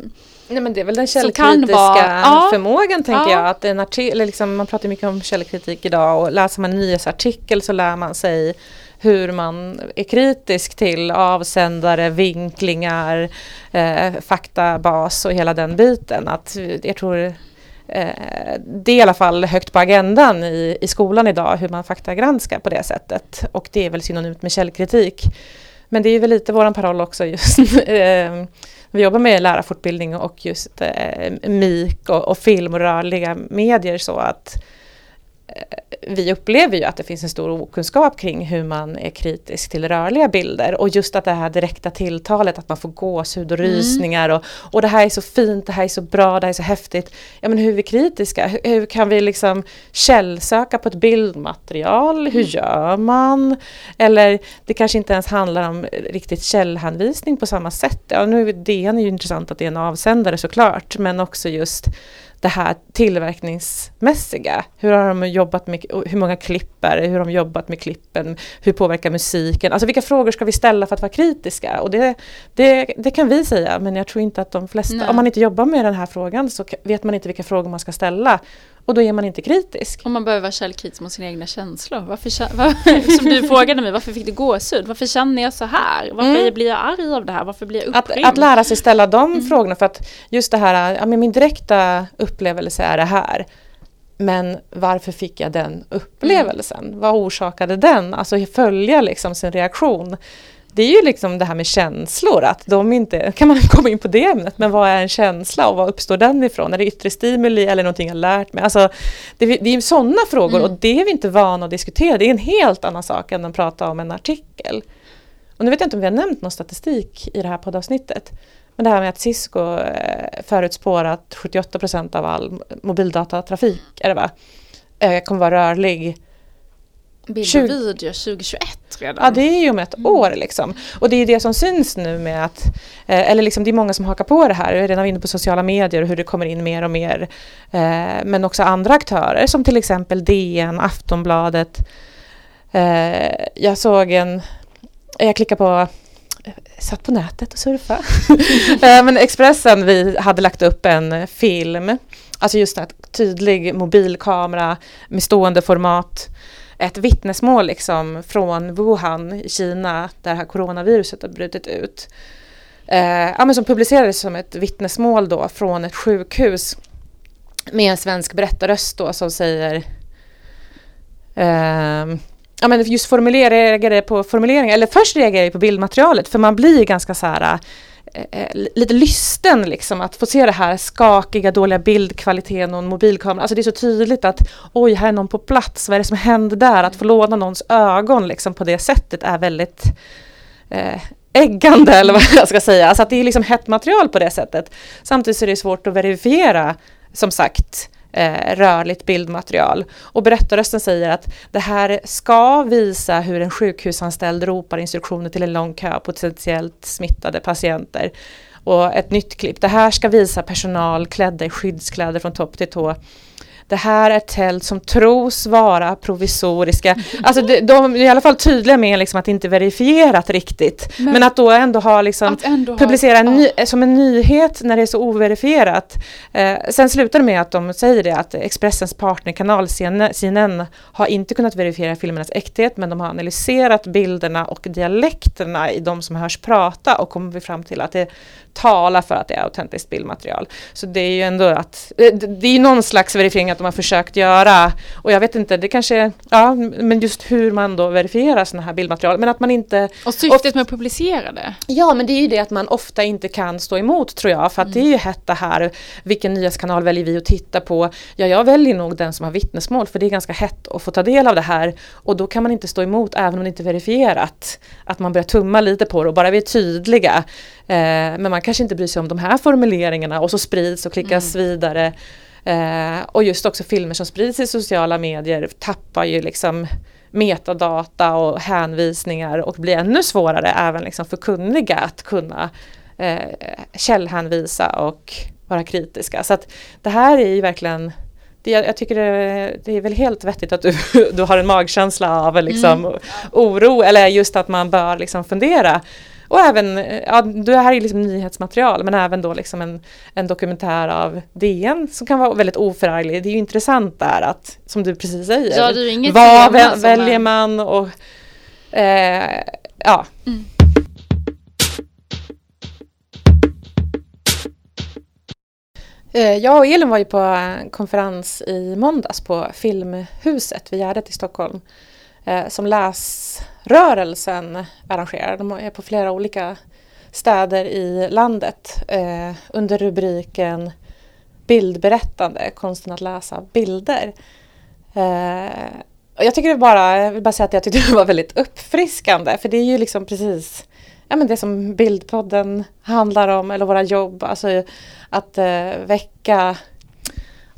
Nej men det är väl den källkritiska vara, förmågan tänker ja. jag. Att en artikel, liksom, man pratar mycket om källkritik idag och läser man en nyhetsartikel så lär man sig hur man är kritisk till avsändare, vinklingar, eh, faktabas och hela den biten. Att jag tror eh, det är i alla fall högt på agendan i, i skolan idag hur man faktagranskar på det sättet. Och det är väl synonymt med källkritik. Men det är väl lite våran paroll också just ehm, vi jobbar med lärarfortbildning och just eh, MIK och, och film och rörliga medier så att vi upplever ju att det finns en stor okunskap kring hur man är kritisk till rörliga bilder och just att det här direkta tilltalet att man får gåshud och mm. rysningar och, och det här är så fint, det här är så bra, det här är så häftigt. Ja men hur är vi kritiska? Hur, hur kan vi liksom källsöka på ett bildmaterial? Hur mm. gör man? Eller det kanske inte ens handlar om riktigt källhänvisning på samma sätt. Ja nu är DN är ju intressant att det är en avsändare såklart men också just det här tillverkningsmässiga. Hur har de jobbat med, hur många klipp är det, hur har de jobbat med klippen, hur påverkar musiken? Alltså vilka frågor ska vi ställa för att vara kritiska? Och det, det, det kan vi säga, men jag tror inte att de flesta, Nej. om man inte jobbar med den här frågan så vet man inte vilka frågor man ska ställa. Och då är man inte kritisk. Och man behöver vara källkritisk mot sina egna känslor. Varför, var, som du frågade mig, varför fick du gåshud? Varför känner jag så här? Varför mm. blir jag arg av det här? Varför blir jag upprymd? Att, att lära sig ställa de mm. frågorna för att just det här, ja, men min direkta upplevelse är det här. Men varför fick jag den upplevelsen? Mm. Vad orsakade den? Alltså följa liksom sin reaktion det är ju liksom det här med känslor, att de inte, kan man komma in på det ämnet, men vad är en känsla och vad uppstår den ifrån? Är det yttre stimuli eller någonting jag lärt mig? Alltså, det, det är sådana frågor mm. och det är vi inte vana att diskutera. Det är en helt annan sak än att prata om en artikel. Och nu vet jag inte om vi har nämnt någon statistik i det här poddavsnittet. Men det här med att Cisco eh, förutspår att 78 procent av all mobildatatrafik, är det va, eh, kommer vara rörlig Bild 20 och video 2021 redan. Ja, det är ju om ett Mm. år liksom. Och det är det som syns nu med att, eh, eller liksom det är många som hakar på det här, jag är redan inne på sociala medier och hur det kommer in mer och mer. Eh, men också andra aktörer som till exempel DN, Aftonbladet. Eh, jag såg en, jag klickade på satt på nätet och surfa. Eh, Men Expressen, vi hade lagt upp en film, alltså just en tydlig mobilkamera med stående format. Ett vittnesmål liksom från Wuhan i Kina där det här coronaviruset har brutit ut. Eh, ja, men som publicerades som ett vittnesmål då från ett sjukhus med en svensk berättarröst då som säger eh, Ja men just formulera, på formuleringar, eller först reagerade jag på bildmaterialet för man blir ganska så här eh, eh lite lysten liksom att få se det här skakiga, dåliga bildkvaliteten och en mobilkamera. Alltså det är så tydligt att oj, här är någon på plats, vad är det som händer där? Att få låna någons ögon liksom på det sättet är väldigt eh, äggande eller vad jag ska säga. Alltså att det är liksom hett material på det sättet. Samtidigt så är det svårt att verifiera, som sagt, eh, rörligt bildmaterial. Och berättarrösten säger att det här ska visa hur en sjukhusanställd ropar instruktioner till en lång kö potentiellt smittade patienter. Och ett nytt klipp. Det här ska visa personal klädda i skyddskläder från topp till tå. Det här är tält som tros vara provisoriska. Alltså de, de är i alla fall tydliga med liksom att det inte är verifierat riktigt. Men, Men- att då ändå ha liksom ändå ha- publicera en ja. ny, som en nyhet när det är så overifierat. Eh, sen slutar det med att de säger det att Expressens partnerkanal CNN, har inte kunnat verifiera filmernas äkthet men de har analyserat bilderna och dialekterna i de som hörs prata och kommit fram till att det talar för att det är autentiskt bildmaterial. Så det är ju ändå att, eh, det det är någon slags verifiering att de har försökt göra och jag vet inte, det kanske, ja men just hur man då verifierar sådana här bildmaterial men att man inte Och syftet med att publicera det. Ja, men det är ju det att man ofta inte kan stå emot tror jag. För att det är ju hett det här, vilken nyhetskanal väljer vi att titta på? Ja, jag väljer nog den som har vittnesmål för det är ganska hett att få ta del av det här. Och då kan man inte stå emot även om det inte är verifierat. Att man börjar tumma lite på det och bara vi är tydliga. Eh, men man kanske inte bryr sig om de här formuleringarna och så sprids och klickas vidare. Eh, och just också filmer som sprids i sociala medier tappar ju liksom metadata och hänvisningar och blir ännu svårare även liksom för kunniga att kunna eh, källhänvisa och vara kritiska. Så att det här är ju verkligen det, jag tycker det, det är väl helt vettigt att du, du har en magkänsla av liksom, oro eller just att man bör liksom fundera. Och även, eh, ja, det här är liksom nyhetsmaterial men även då liksom en, en dokumentär av DN som kan vara väldigt oförarglig. Det är ju intressant där att, som du precis säger, Ja, vad vä- väljer man och eh, ja. Eh, Jag och Elin var ju på en konferens i måndags på Filmhuset vid Gärdet i Stockholm eh, som rörelsen arrangerar. De är på flera olika städer i landet eh, under rubriken Bildberättande, konsten att läsa bilder. Eh, och jag tycker det bara, jag vill bara säga att jag tyckte det var väldigt uppfriskande för det är ju liksom precis ja, men det som Bildpodden handlar om eller våra jobb. Alltså att eh, väcka,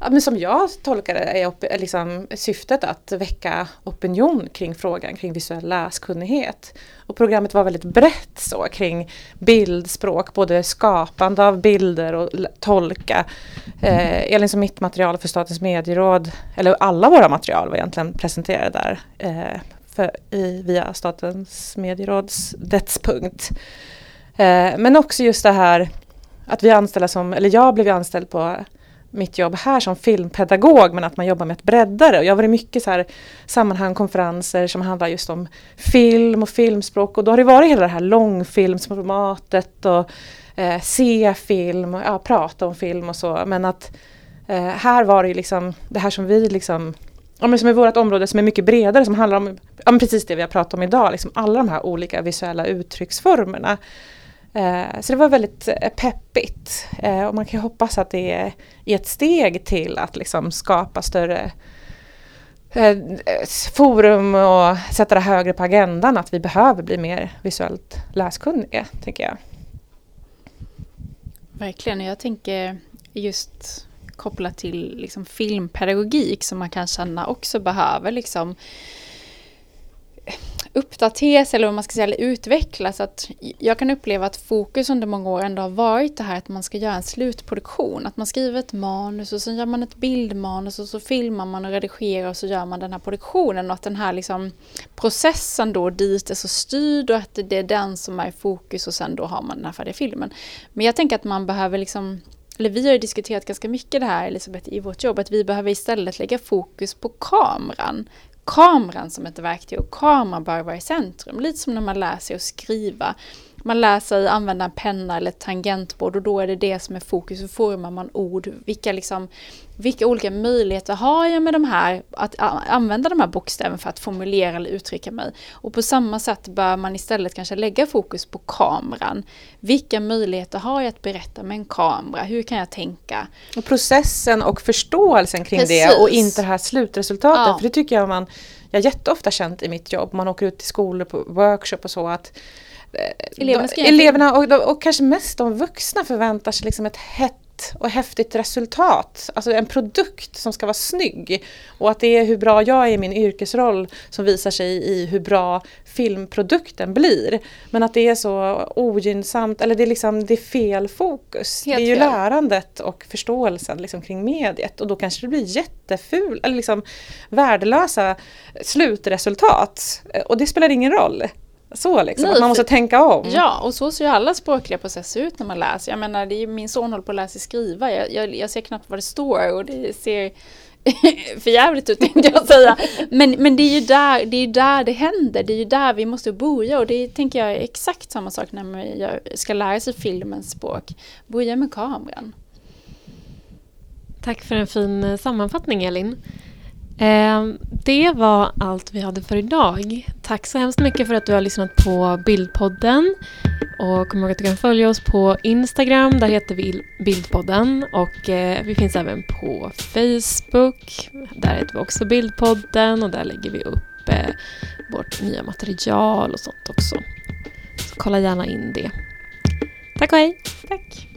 ja, men som jag tolkar det är liksom syftet att väcka opinion kring frågan kring visuell läskunnighet. Och programmet var väldigt brett så kring bildspråk, både skapande av bilder och tolka. Eh, Elin som mitt material för Statens medieråd, eller alla våra material var egentligen presenterade där eh, för, i, via Statens medieråds detspunkt. Eh, men också just det här att vi anställda som, eller jag blev ju anställd på mitt jobb här som filmpedagog men att man jobbar med att bredda det. Och jag har varit mycket så här sammanhang, konferenser som handlar just om film och filmspråk och då har det varit hela det här långfilmsformatet och eh, se film och ja, prata om film och så. Men att eh, här var det ju liksom det här som vi liksom Ja, men som är vårt område som är mycket bredare som handlar om ja, men precis det vi har pratat om idag, liksom alla de här olika visuella uttrycksformerna. Eh, så det var väldigt eh, peppigt eh, och man kan ju hoppas att det är ett steg till att liksom skapa större eh, forum och sätta det högre på agendan att vi behöver bli mer visuellt läskunniga, tänker jag. Verkligen, jag tänker just kopplat till liksom filmpedagogik som man kan känna också behöver liksom uppdateras eller vad man ska säga, eller utvecklas. Att jag kan uppleva att fokus under många år ändå har varit det här att man ska göra en slutproduktion. Att man skriver ett manus och sen gör man ett bildmanus och så filmar man och redigerar och så gör man den här produktionen. Och att den här liksom processen då dit är så styrd och att det är den som är i fokus och sen då har man den här färdiga filmen. Men jag tänker att man behöver liksom eller vi har ju diskuterat ganska mycket det här Elisabeth i vårt jobb, att vi behöver istället lägga fokus på kameran kameran som ett verktyg och kameran bör vara i centrum. Lite som när man lär sig att skriva. Man lär sig använda en penna eller ett tangentbord och då är det det som är fokus. Hur formar man ord? Vilka, liksom, vilka olika möjligheter har jag med de här, att använda de här bokstäverna för att formulera eller uttrycka mig? Och på samma sätt bör man istället kanske lägga fokus på kameran. Vilka möjligheter har jag att berätta med en kamera? Hur kan jag tänka? Och processen och förståelsen kring Precis. det och inte det här slutresultatet. Ja. För det tycker jag man, jag jätteofta känt i mitt jobb, man åker ut till skolor på workshop och så att eleverna, de, eleverna och, och, kanske mest de vuxna förväntar sig liksom ett hett och häftigt resultat. Alltså en produkt som ska vara snygg. Och att det är hur bra jag är i min yrkesroll som visar sig i hur bra filmprodukten blir. Men att det är så ogynnsamt, eller det är, liksom, det är fel fokus. Helt det är ju fel. lärandet och förståelsen liksom kring mediet och då kanske det blir jätteful, eller liksom värdelösa slutresultat. Och det spelar ingen roll. Så liksom, Nej, att man måste tänka om. Ja, och så ser ju alla språkliga processer ut när man läser. Jag menar, det är, min son håller på att läsa skriva. Jag, jag, jag ser knappt vad det står och det ser för jävligt ut tänkte jag säga. Men, men det är ju där det, är där det händer, det är ju där vi måste börja och det tänker jag är exakt samma sak när man ska lära sig filmens språk. Börja med kameran. Tack för en fin eh, sammanfattning Elin. Ehm, det var allt vi hade för idag. Tack så hemskt mycket för att du har lyssnat på Bildpodden. Och kom ihåg att du kan följa oss på Instagram, där heter vi Bildpodden. Och eh, vi finns även på Facebook, där heter vi också Bildpodden. Och där lägger vi upp eh, vårt nya material och sånt också. Så kolla gärna in det. Tack och hej! Tack!